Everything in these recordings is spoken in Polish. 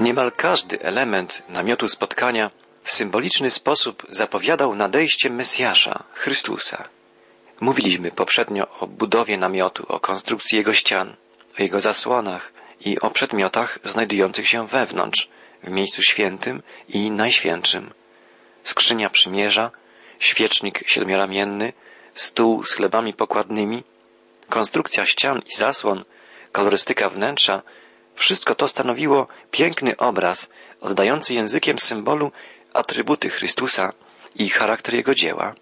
Niemal każdy element namiotu spotkania w symboliczny sposób zapowiadał nadejście Mesjasza, Chrystusa. Mówiliśmy poprzednio o budowie namiotu, o konstrukcji jego ścian, o jego zasłonach i o przedmiotach znajdujących się wewnątrz, w miejscu świętym i najświętszym. Skrzynia przymierza, świecznik siedmioramienny, stół z chlebami pokładnymi, konstrukcja ścian i zasłon, kolorystyka wnętrza, wszystko to stanowiło piękny obraz oddający językiem symbolu atrybuty Chrystusa i charakter Jego dzieła.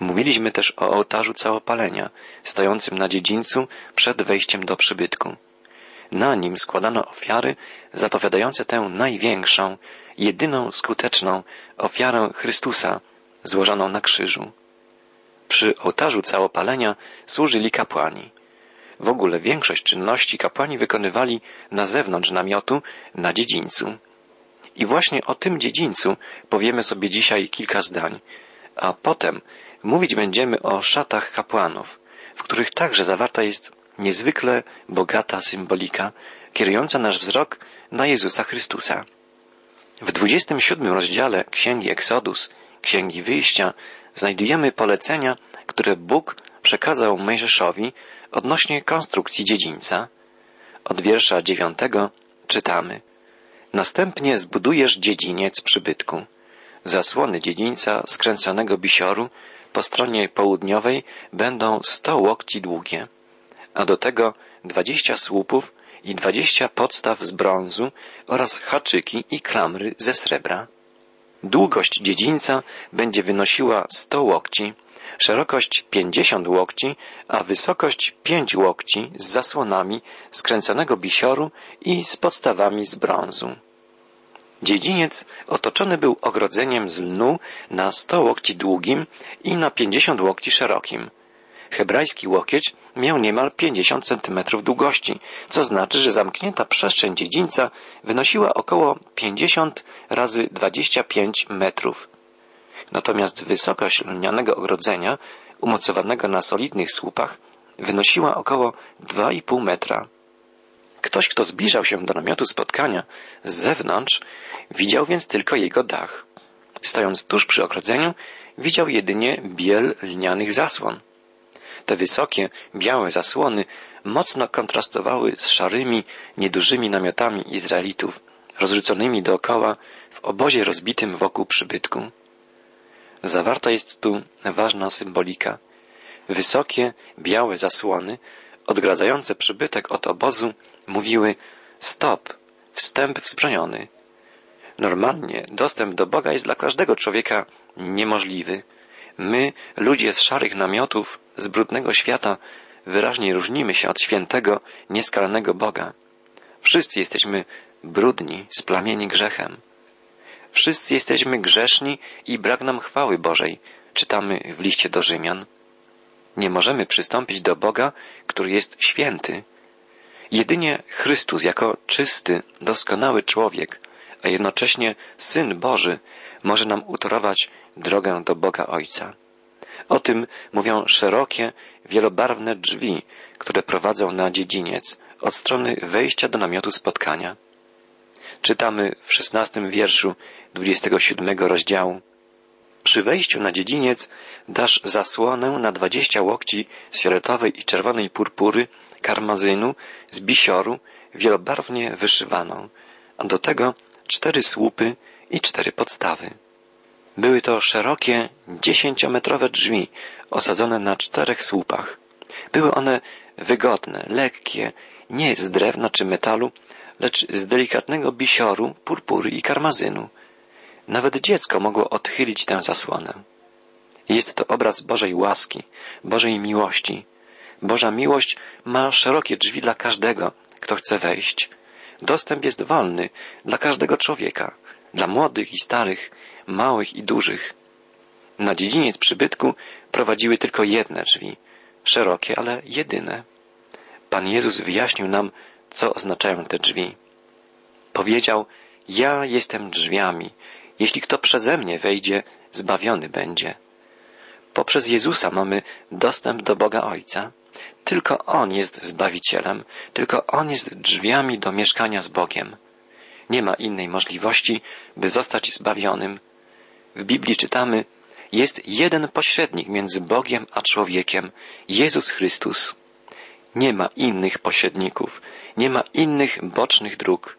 Mówiliśmy też o ołtarzu całopalenia, stojącym na dziedzińcu przed wejściem do przybytku. Na nim składano ofiary zapowiadające tę największą, jedyną skuteczną ofiarę Chrystusa złożoną na krzyżu. Przy ołtarzu całopalenia służyli kapłani. W ogóle większość czynności kapłani wykonywali na zewnątrz namiotu, na dziedzińcu. I właśnie o tym dziedzińcu powiemy sobie dzisiaj kilka zdań, a potem mówić będziemy o szatach kapłanów, w których także zawarta jest niezwykle bogata symbolika, kierująca nasz wzrok na Jezusa Chrystusa. W 27 rozdziale Księgi Eksodus, Księgi Wyjścia, znajdujemy polecenia, które Bóg przekazał Mojżeszowi odnośnie konstrukcji dziedzińca. Od wiersza dziewiątego czytamy Następnie zbudujesz dziedziniec przybytku. Zasłony dziedzińca skręconego bisioru po stronie południowej będą sto łokci długie, a do tego dwadzieścia słupów i dwadzieścia podstaw z brązu oraz haczyki i klamry ze srebra. Długość dziedzińca będzie wynosiła sto łokci, szerokość pięćdziesiąt łokci, a wysokość pięć łokci z zasłonami skręconego bisioru i z podstawami z brązu. Dziedziniec otoczony był ogrodzeniem z lnu na sto łokci długim i na pięćdziesiąt łokci szerokim. Hebrajski łokieć miał niemal pięćdziesiąt centymetrów długości, co znaczy, że zamknięta przestrzeń dziedzińca wynosiła około pięćdziesiąt razy dwadzieścia pięć metrów. Natomiast wysokość lnianego ogrodzenia, umocowanego na solidnych słupach, wynosiła około dwa i pół metra. Ktoś, kto zbliżał się do namiotu spotkania z zewnątrz, widział więc tylko jego dach. Stojąc tuż przy ogrodzeniu, widział jedynie biel lnianych zasłon. Te wysokie, białe zasłony mocno kontrastowały z szarymi, niedużymi namiotami Izraelitów, rozrzuconymi dookoła w obozie rozbitym wokół przybytku. Zawarta jest tu ważna symbolika. Wysokie, białe zasłony, odgradzające przybytek od obozu, mówiły stop, wstęp wzbroniony. Normalnie dostęp do Boga jest dla każdego człowieka niemożliwy. My, ludzie z szarych namiotów, z brudnego świata, wyraźnie różnimy się od świętego, nieskalnego Boga. Wszyscy jesteśmy brudni, splamieni grzechem. Wszyscy jesteśmy grzeszni i brak nam chwały Bożej, czytamy w liście do Rzymian. Nie możemy przystąpić do Boga, który jest święty. Jedynie Chrystus jako czysty, doskonały człowiek, a jednocześnie Syn Boży może nam utorować drogę do Boga Ojca. O tym mówią szerokie, wielobarwne drzwi, które prowadzą na dziedziniec od strony wejścia do namiotu spotkania. Czytamy w szesnastym wierszu dwudziestego siódmego rozdziału. Przy wejściu na dziedziniec dasz zasłonę na dwadzieścia łokci z fioletowej i czerwonej purpury, karmazynu, z bisioru, wielobarwnie wyszywaną, a do tego cztery słupy i cztery podstawy. Były to szerokie, dziesięciometrowe drzwi osadzone na czterech słupach. Były one wygodne, lekkie, nie z drewna czy metalu, lecz z delikatnego bisioru, purpury i karmazynu. Nawet dziecko mogło odchylić tę zasłonę. Jest to obraz Bożej łaski, Bożej miłości. Boża miłość ma szerokie drzwi dla każdego, kto chce wejść. Dostęp jest wolny dla każdego człowieka, dla młodych i starych, małych i dużych. Na dziedziniec przybytku prowadziły tylko jedne drzwi, szerokie, ale jedyne. Pan Jezus wyjaśnił nam, co oznaczają te drzwi. Powiedział, ja jestem drzwiami. Jeśli kto przeze mnie wejdzie, zbawiony będzie. Poprzez Jezusa mamy dostęp do Boga Ojca. Tylko On jest Zbawicielem, tylko On jest drzwiami do mieszkania z Bogiem. Nie ma innej możliwości, by zostać zbawionym. W Biblii czytamy, jest jeden pośrednik między Bogiem a człowiekiem, Jezus Chrystus. Nie ma innych pośredników, nie ma innych bocznych dróg.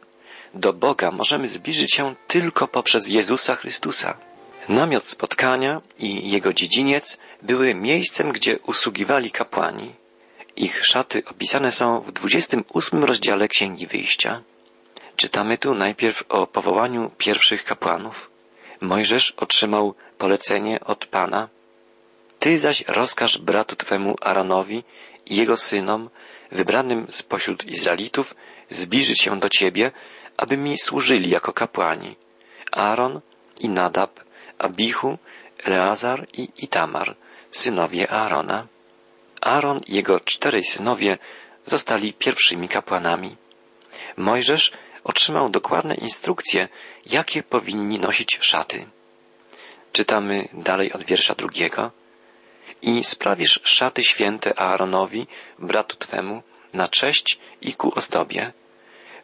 Do Boga możemy zbliżyć się tylko poprzez Jezusa Chrystusa. Namiot spotkania i jego dziedziniec były miejscem, gdzie usługiwali kapłani. Ich szaty opisane są w 28 rozdziale Księgi Wyjścia. Czytamy tu najpierw o powołaniu pierwszych kapłanów. Mojżesz otrzymał polecenie od Pana. Ty zaś rozkaż bratu Twemu Aaronowi jego synom, wybranym spośród Izraelitów, zbliżyć się do Ciebie, aby mi służyli jako kapłani. Aaron i Nadab, Abichu, Eleazar i Itamar, synowie Aarona. Aaron i jego czterej synowie zostali pierwszymi kapłanami. Mojżesz otrzymał dokładne instrukcje, jakie powinni nosić szaty. Czytamy dalej od wiersza drugiego. I sprawisz szaty święte Aaronowi, bratu Twemu, na cześć i ku ozdobie.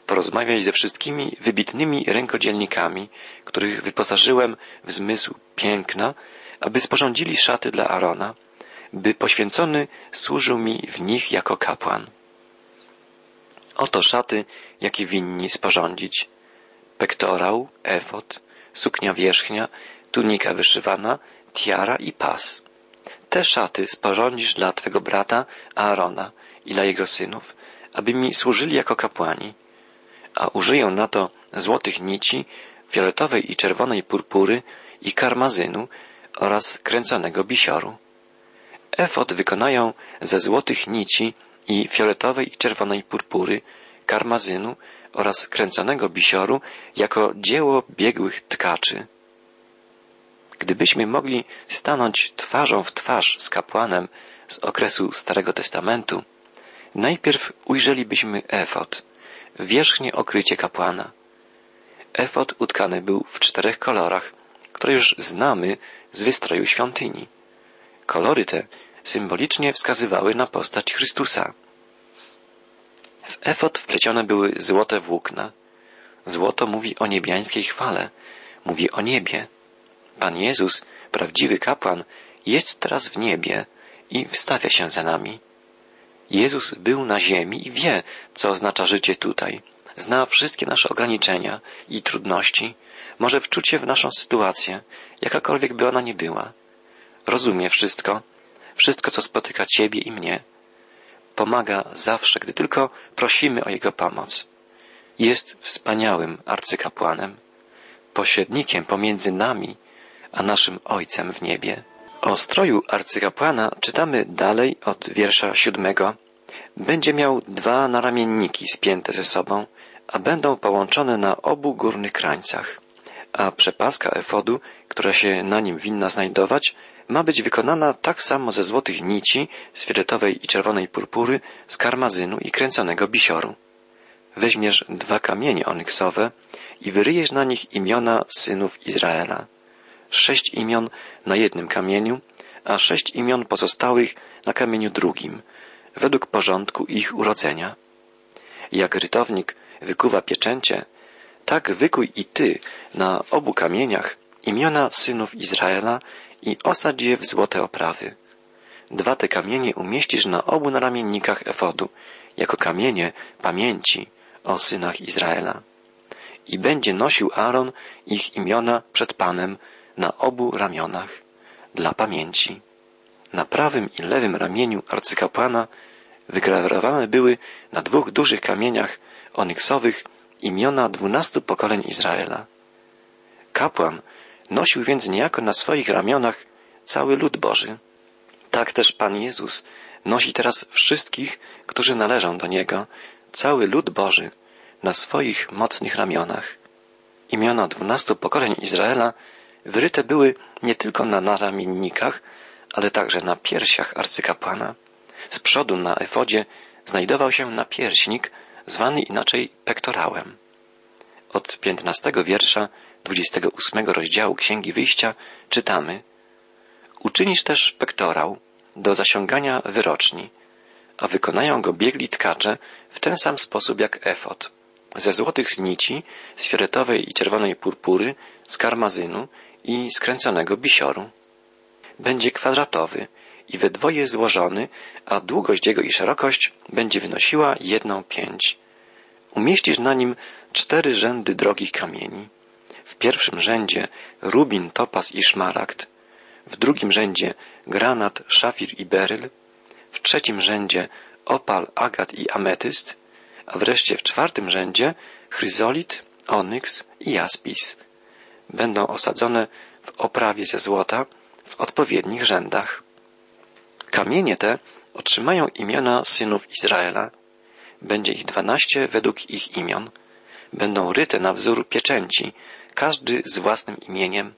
Porozmawiaj ze wszystkimi wybitnymi rękodzielnikami, których wyposażyłem w zmysł piękna, aby sporządzili szaty dla Arona, by poświęcony służył mi w nich jako kapłan. Oto szaty, jakie winni sporządzić. Pektorał, efot, suknia wierzchnia, tunika wyszywana, tiara i pas. Te szaty sporządzisz dla Twego brata Aarona i dla jego synów, aby mi służyli jako kapłani, a użyją na to złotych nici, fioletowej i czerwonej purpury i karmazynu oraz kręconego bisioru. Efot wykonają ze złotych nici i fioletowej i czerwonej purpury, karmazynu oraz kręconego bisioru jako dzieło biegłych tkaczy. Gdybyśmy mogli stanąć twarzą w twarz z kapłanem z okresu Starego Testamentu, najpierw ujrzelibyśmy efot, wierzchnie okrycie kapłana. Efot utkany był w czterech kolorach, które już znamy z wystroju świątyni. Kolory te symbolicznie wskazywały na postać Chrystusa. W efot wplecione były złote włókna. Złoto mówi o niebiańskiej chwale, mówi o niebie. Pan Jezus, prawdziwy kapłan, jest teraz w niebie i wstawia się za nami. Jezus był na ziemi i wie, co oznacza życie tutaj. Zna wszystkie nasze ograniczenia i trudności, może wczuć się w naszą sytuację, jakakolwiek by ona nie była. Rozumie wszystko, wszystko, co spotyka Ciebie i mnie. Pomaga zawsze, gdy tylko prosimy o Jego pomoc. Jest wspaniałym arcykapłanem, pośrednikiem pomiędzy nami a naszym Ojcem w niebie. O stroju arcykapłana czytamy dalej od wiersza siódmego. Będzie miał dwa naramienniki spięte ze sobą, a będą połączone na obu górnych krańcach. A przepaska efodu, która się na nim winna znajdować, ma być wykonana tak samo ze złotych nici, z fioletowej i czerwonej purpury, z karmazynu i kręconego bisioru. Weźmiesz dwa kamienie onyksowe i wyryjesz na nich imiona synów Izraela. Sześć imion na jednym kamieniu, a sześć imion pozostałych na kamieniu drugim, według porządku ich urodzenia. Jak rytownik wykuwa pieczęcie, tak wykuj i ty na obu kamieniach imiona synów Izraela i osadź je w złote oprawy. Dwa te kamienie umieścisz na obu naramiennikach efodu, jako kamienie pamięci o synach Izraela. I będzie nosił Aaron ich imiona przed Panem na obu ramionach, dla pamięci. Na prawym i lewym ramieniu arcykapłana wygrawerowane były na dwóch dużych kamieniach onyksowych imiona dwunastu pokoleń Izraela. Kapłan nosił więc niejako na swoich ramionach cały lud Boży. Tak też Pan Jezus nosi teraz wszystkich, którzy należą do Niego, cały lud Boży na swoich mocnych ramionach. Imiona dwunastu pokoleń Izraela wyryte były nie tylko na naramiennikach, ale także na piersiach arcykapłana. Z przodu na efodzie znajdował się napierśnik, zwany inaczej pektorałem. Od piętnastego wiersza dwudziestego ósmego rozdziału Księgi Wyjścia czytamy Uczynisz też pektorał do zasiągania wyroczni, a wykonają go biegli tkacze w ten sam sposób jak efot. ze złotych nici, z fioletowej i czerwonej purpury, z karmazynu i skręconego bisioru. Będzie kwadratowy i we dwoje złożony, a długość jego i szerokość będzie wynosiła jedną pięć. Umieścisz na nim cztery rzędy drogich kamieni. W pierwszym rzędzie rubin, topaz i szmaragd, w drugim rzędzie granat, szafir i beryl, w trzecim rzędzie opal, agat i ametyst, a wreszcie w czwartym rzędzie chryzolit, onyks i jaspis. Będą osadzone w oprawie ze złota w odpowiednich rzędach. Kamienie te otrzymają imiona synów Izraela. Będzie ich dwanaście według ich imion. Będą ryte na wzór pieczęci, każdy z własnym imieniem,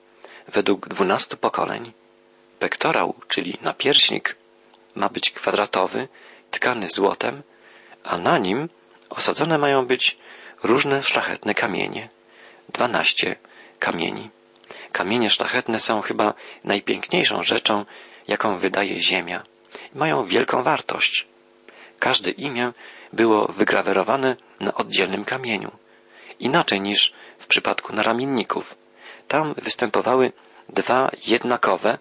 według dwunastu pokoleń. Pektorał, czyli napierśnik, ma być kwadratowy, tkany złotem, a na nim osadzone mają być różne szlachetne kamienie. Dwanaście kamieni. Kamienie szlachetne są chyba najpiękniejszą rzeczą, jaką wydaje ziemia. Mają wielką wartość. Każde imię było wygrawerowane na oddzielnym kamieniu. Inaczej niż w przypadku naramienników. Tam występowały dwa jednakowe,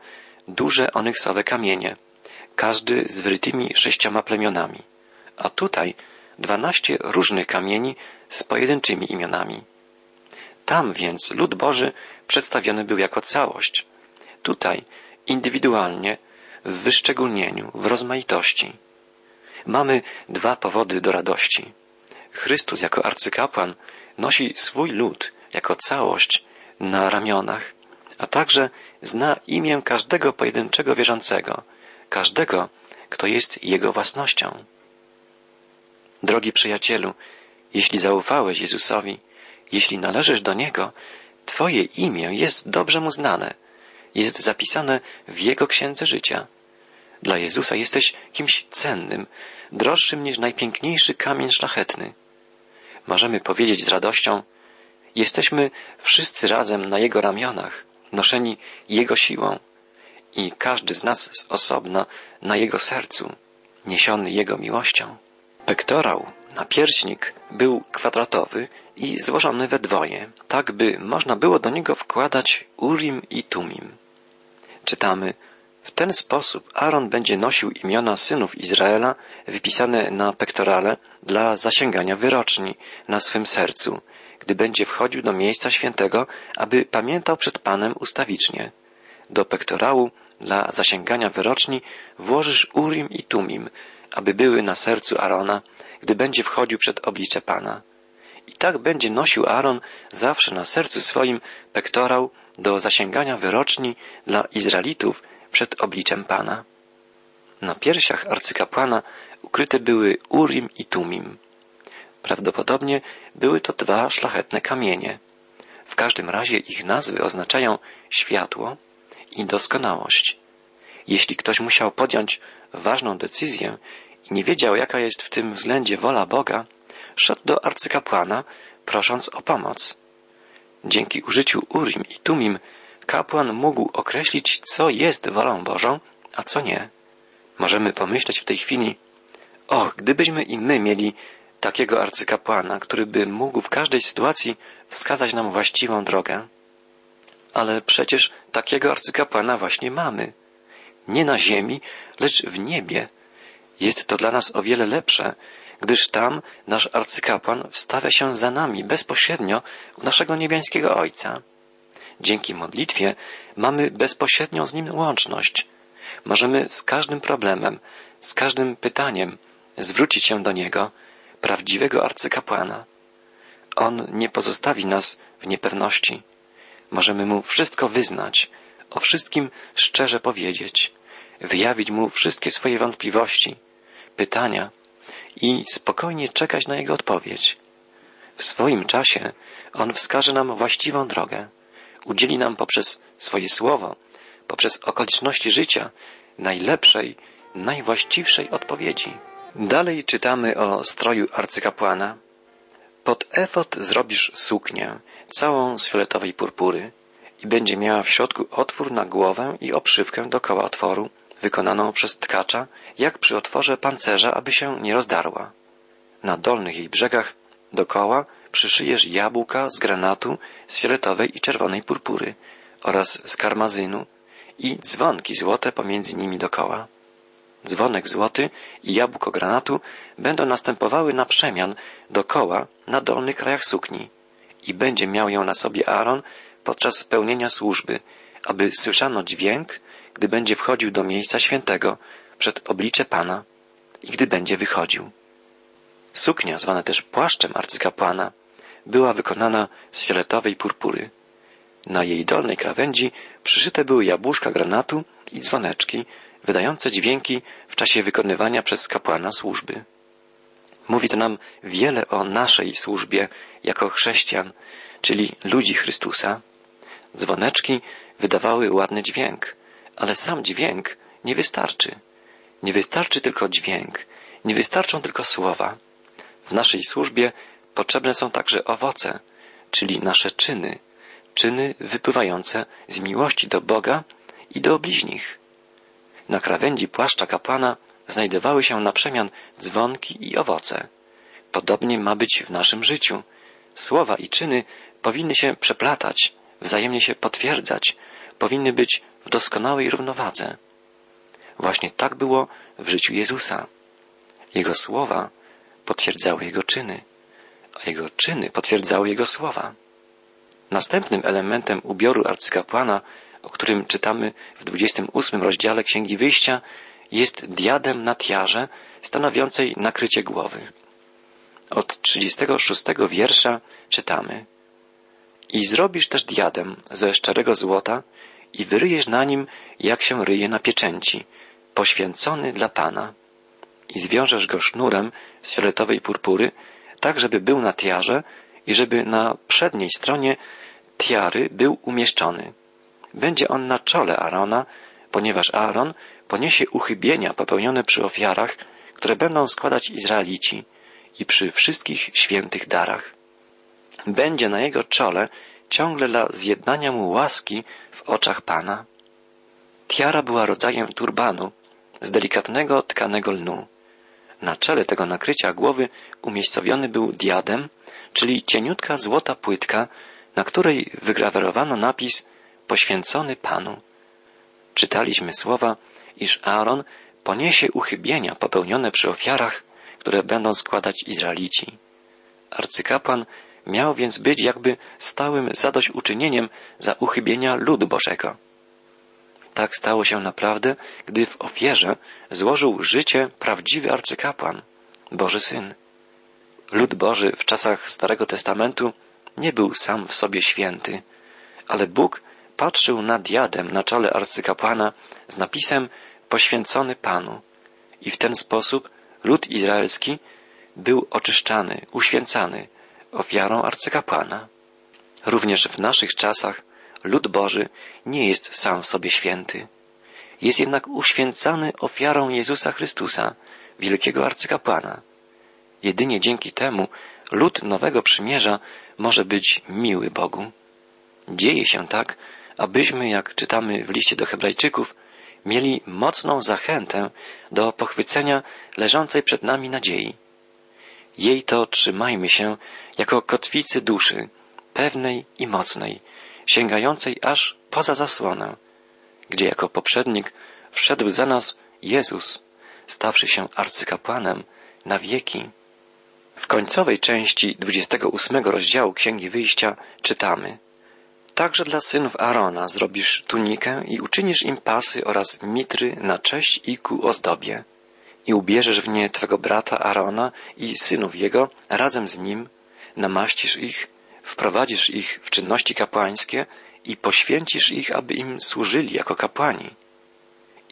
duże onyksowe kamienie, każdy z wrytymi sześcioma plemionami. A tutaj dwanaście różnych kamieni z pojedynczymi imionami. Tam więc lud Boży przedstawiony był jako całość. Tutaj indywidualnie, w wyszczególnieniu, w rozmaitości. Mamy dwa powody do radości. Chrystus jako arcykapłan nosi swój lud jako całość na ramionach, a także zna imię każdego pojedynczego wierzącego, każdego, kto jest Jego własnością. Drogi przyjacielu, jeśli zaufałeś Jezusowi, jeśli należysz do Niego, Twoje imię jest dobrze mu znane, jest zapisane w Jego księdze życia. Dla Jezusa jesteś kimś cennym, droższym niż najpiękniejszy kamień szlachetny. Możemy powiedzieć z radością, jesteśmy wszyscy razem na Jego ramionach, noszeni Jego siłą i każdy z nas z osobna na Jego sercu, niesiony Jego miłością. Pektorał, napierśnik, był kwadratowy i złożony we dwoje, tak by można było do niego wkładać urim i tumim. Czytamy, w ten sposób Aaron będzie nosił imiona synów Izraela wypisane na pektorale dla zasięgania wyroczni na swym sercu, gdy będzie wchodził do miejsca świętego, aby pamiętał przed Panem ustawicznie. Do pektorału dla zasięgania wyroczni włożysz Urim i Tumim, aby były na sercu Arona, gdy będzie wchodził przed oblicze Pana. I tak będzie nosił Aaron zawsze na sercu swoim pektorał do zasięgania wyroczni dla Izraelitów przed obliczem Pana. Na piersiach arcykapłana ukryte były Urim i Tumim. Prawdopodobnie były to dwa szlachetne kamienie. W każdym razie ich nazwy oznaczają światło i doskonałość. Jeśli ktoś musiał podjąć ważną decyzję i nie wiedział, jaka jest w tym względzie wola Boga, szedł do arcykapłana, prosząc o pomoc. Dzięki użyciu Urim i Tumim kapłan mógł określić, co jest wolą Bożą, a co nie. Możemy pomyśleć w tej chwili, och, gdybyśmy i my mieli takiego arcykapłana, który by mógł w każdej sytuacji wskazać nam właściwą drogę. Ale przecież takiego arcykapłana właśnie mamy. Nie na ziemi, lecz w niebie. Jest to dla nas o wiele lepsze, gdyż tam nasz arcykapłan wstawia się za nami bezpośrednio u naszego niebiańskiego Ojca. Dzięki modlitwie mamy bezpośrednią z Nim łączność. Możemy z każdym problemem, z każdym pytaniem zwrócić się do Niego, prawdziwego arcykapłana. On nie pozostawi nas w niepewności. Możemy Mu wszystko wyznać, o wszystkim szczerze powiedzieć, wyjawić Mu wszystkie swoje wątpliwości, pytania i spokojnie czekać na Jego odpowiedź. W swoim czasie On wskaże nam właściwą drogę, udzieli nam poprzez swoje słowo, poprzez okoliczności życia najlepszej, najwłaściwszej odpowiedzi. Dalej czytamy o stroju arcykapłana. Pod efot zrobisz suknię, całą z fioletowej purpury i będzie miała w środku otwór na głowę i obszywkę dokoła otworu, wykonaną przez tkacza, jak przy otworze pancerza, aby się nie rozdarła. Na dolnych jej brzegach dokoła przyszyjesz jabłka z granatu, z fioletowej i czerwonej purpury oraz z karmazynu i dzwonki złote pomiędzy nimi dokoła. Dzwonek złoty i jabłko granatu będą następowały na przemian dokoła na dolnych krajach sukni i będzie miał ją na sobie Aaron podczas pełnienia służby, aby słyszano dźwięk, gdy będzie wchodził do miejsca świętego przed oblicze Pana i gdy będzie wychodził. Suknia, zwana też płaszczem arcykapłana, była wykonana z fioletowej purpury. Na jej dolnej krawędzi przyszyte były jabłuszka granatu i dzwoneczki, wydające dźwięki w czasie wykonywania przez kapłana służby. Mówi to nam wiele o naszej służbie jako chrześcijan, czyli ludzi Chrystusa. Dzwoneczki wydawały ładny dźwięk, ale sam dźwięk nie wystarczy. Nie wystarczy tylko dźwięk, nie wystarczą tylko słowa. W naszej służbie potrzebne są także owoce, czyli nasze czyny, czyny wypływające z miłości do Boga i do bliźnich. Na krawędzi płaszcza kapłana znajdowały się na przemian dzwonki i owoce. Podobnie ma być w naszym życiu. Słowa i czyny powinny się przeplatać, wzajemnie się potwierdzać, powinny być w doskonałej równowadze. Właśnie tak było w życiu Jezusa. Jego słowa potwierdzały Jego czyny, a Jego czyny potwierdzały Jego słowa. Następnym elementem ubioru arcykapłana, o którym czytamy w 28 rozdziale Księgi Wyjścia, jest diadem na tiarze stanowiącej nakrycie głowy. Od 36 wiersza czytamy I zrobisz też diadem ze szczerego złota i wyryjesz na nim, jak się ryje na pieczęci, poświęcony dla Pana. I zwiążesz go sznurem z fioletowej purpury, tak żeby był na tiarze i żeby na przedniej stronie tiary był umieszczony. Będzie on na czole Arona, ponieważ Aaron poniesie uchybienia popełnione przy ofiarach, które będą składać Izraelici i przy wszystkich świętych darach. Będzie na jego czole ciągle dla zjednania mu łaski w oczach Pana. Tiara była rodzajem turbanu z delikatnego tkanego lnu. Na czele tego nakrycia głowy umiejscowiony był diadem, czyli cieniutka złota płytka, na której wygrawerowano napis poświęcony Panu. Czytaliśmy słowa, iż Aaron poniesie uchybienia popełnione przy ofiarach, które będą składać Izraelici. Arcykapłan miał więc być jakby stałym zadośćuczynieniem za uchybienia ludu Bożego. Tak stało się naprawdę, gdy w ofierze złożył życie prawdziwy arcykapłan, Boży Syn. Lud Boży w czasach Starego Testamentu nie był sam w sobie święty, ale Bóg patrzył na diadem na czole arcykapłana z napisem poświęcony Panu i w ten sposób lud izraelski był oczyszczany, uświęcany ofiarą arcykapłana. Również w naszych czasach lud Boży nie jest sam sobie święty. Jest jednak uświęcany ofiarą Jezusa Chrystusa, wielkiego arcykapłana. Jedynie dzięki temu lud nowego przymierza może być miły Bogu. Dzieje się tak, abyśmy, jak czytamy w liście do Hebrajczyków, mieli mocną zachętę do pochwycenia leżącej przed nami nadziei. Jej to trzymajmy się jako kotwicy duszy, pewnej i mocnej, sięgającej aż poza zasłonę, gdzie jako poprzednik wszedł za nas Jezus, stawszy się arcykapłanem na wieki. W końcowej części 28 rozdziału Księgi Wyjścia czytamy Także dla synów Arona zrobisz tunikę i uczynisz im pasy oraz mitry na cześć i ku ozdobie. I ubierzesz w nie twego brata Arona i synów jego razem z nim, namaścisz ich, wprowadzisz ich w czynności kapłańskie i poświęcisz ich, aby im służyli jako kapłani.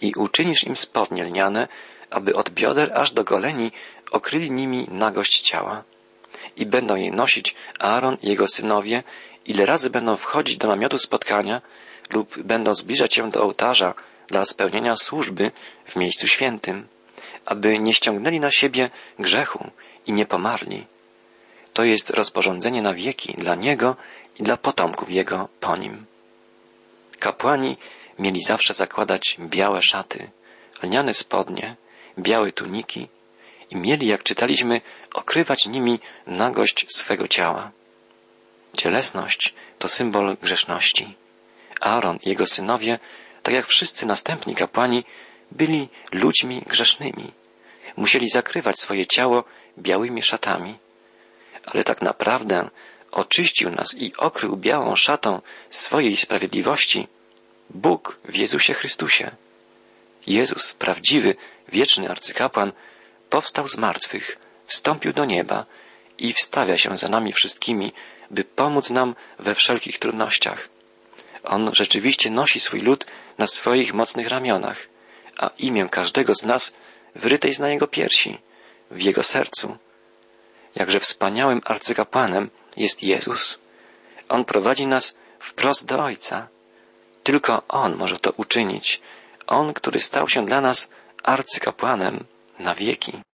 I uczynisz im spodnie lniane, aby od bioder aż do goleni okryli nimi nagość ciała. I będą je nosić Aaron i jego synowie ile razy będą wchodzić do namiotu spotkania lub będą zbliżać się do ołtarza dla spełnienia służby w miejscu świętym, aby nie ściągnęli na siebie grzechu i nie pomarli. To jest rozporządzenie na wieki dla Niego i dla potomków Jego po Nim. Kapłani mieli zawsze zakładać białe szaty, lniane spodnie, białe tuniki i mieli, jak czytaliśmy, okrywać nimi nagość swego ciała. Cielesność to symbol grzeszności. Aaron i jego synowie, tak jak wszyscy następni kapłani, byli ludźmi grzesznymi. Musieli zakrywać swoje ciało białymi szatami. Ale tak naprawdę oczyścił nas i okrył białą szatą swojej sprawiedliwości Bóg w Jezusie Chrystusie. Jezus, prawdziwy, wieczny arcykapłan, powstał z martwych, wstąpił do nieba i wstawia się za nami wszystkimi, by pomóc nam we wszelkich trudnościach. On rzeczywiście nosi swój lud na swoich mocnych ramionach, a imię każdego z nas wryte jest na jego piersi, w jego sercu. Jakże wspaniałym arcykapłanem jest Jezus. On prowadzi nas wprost do Ojca. Tylko On może to uczynić. On, który stał się dla nas arcykapłanem na wieki.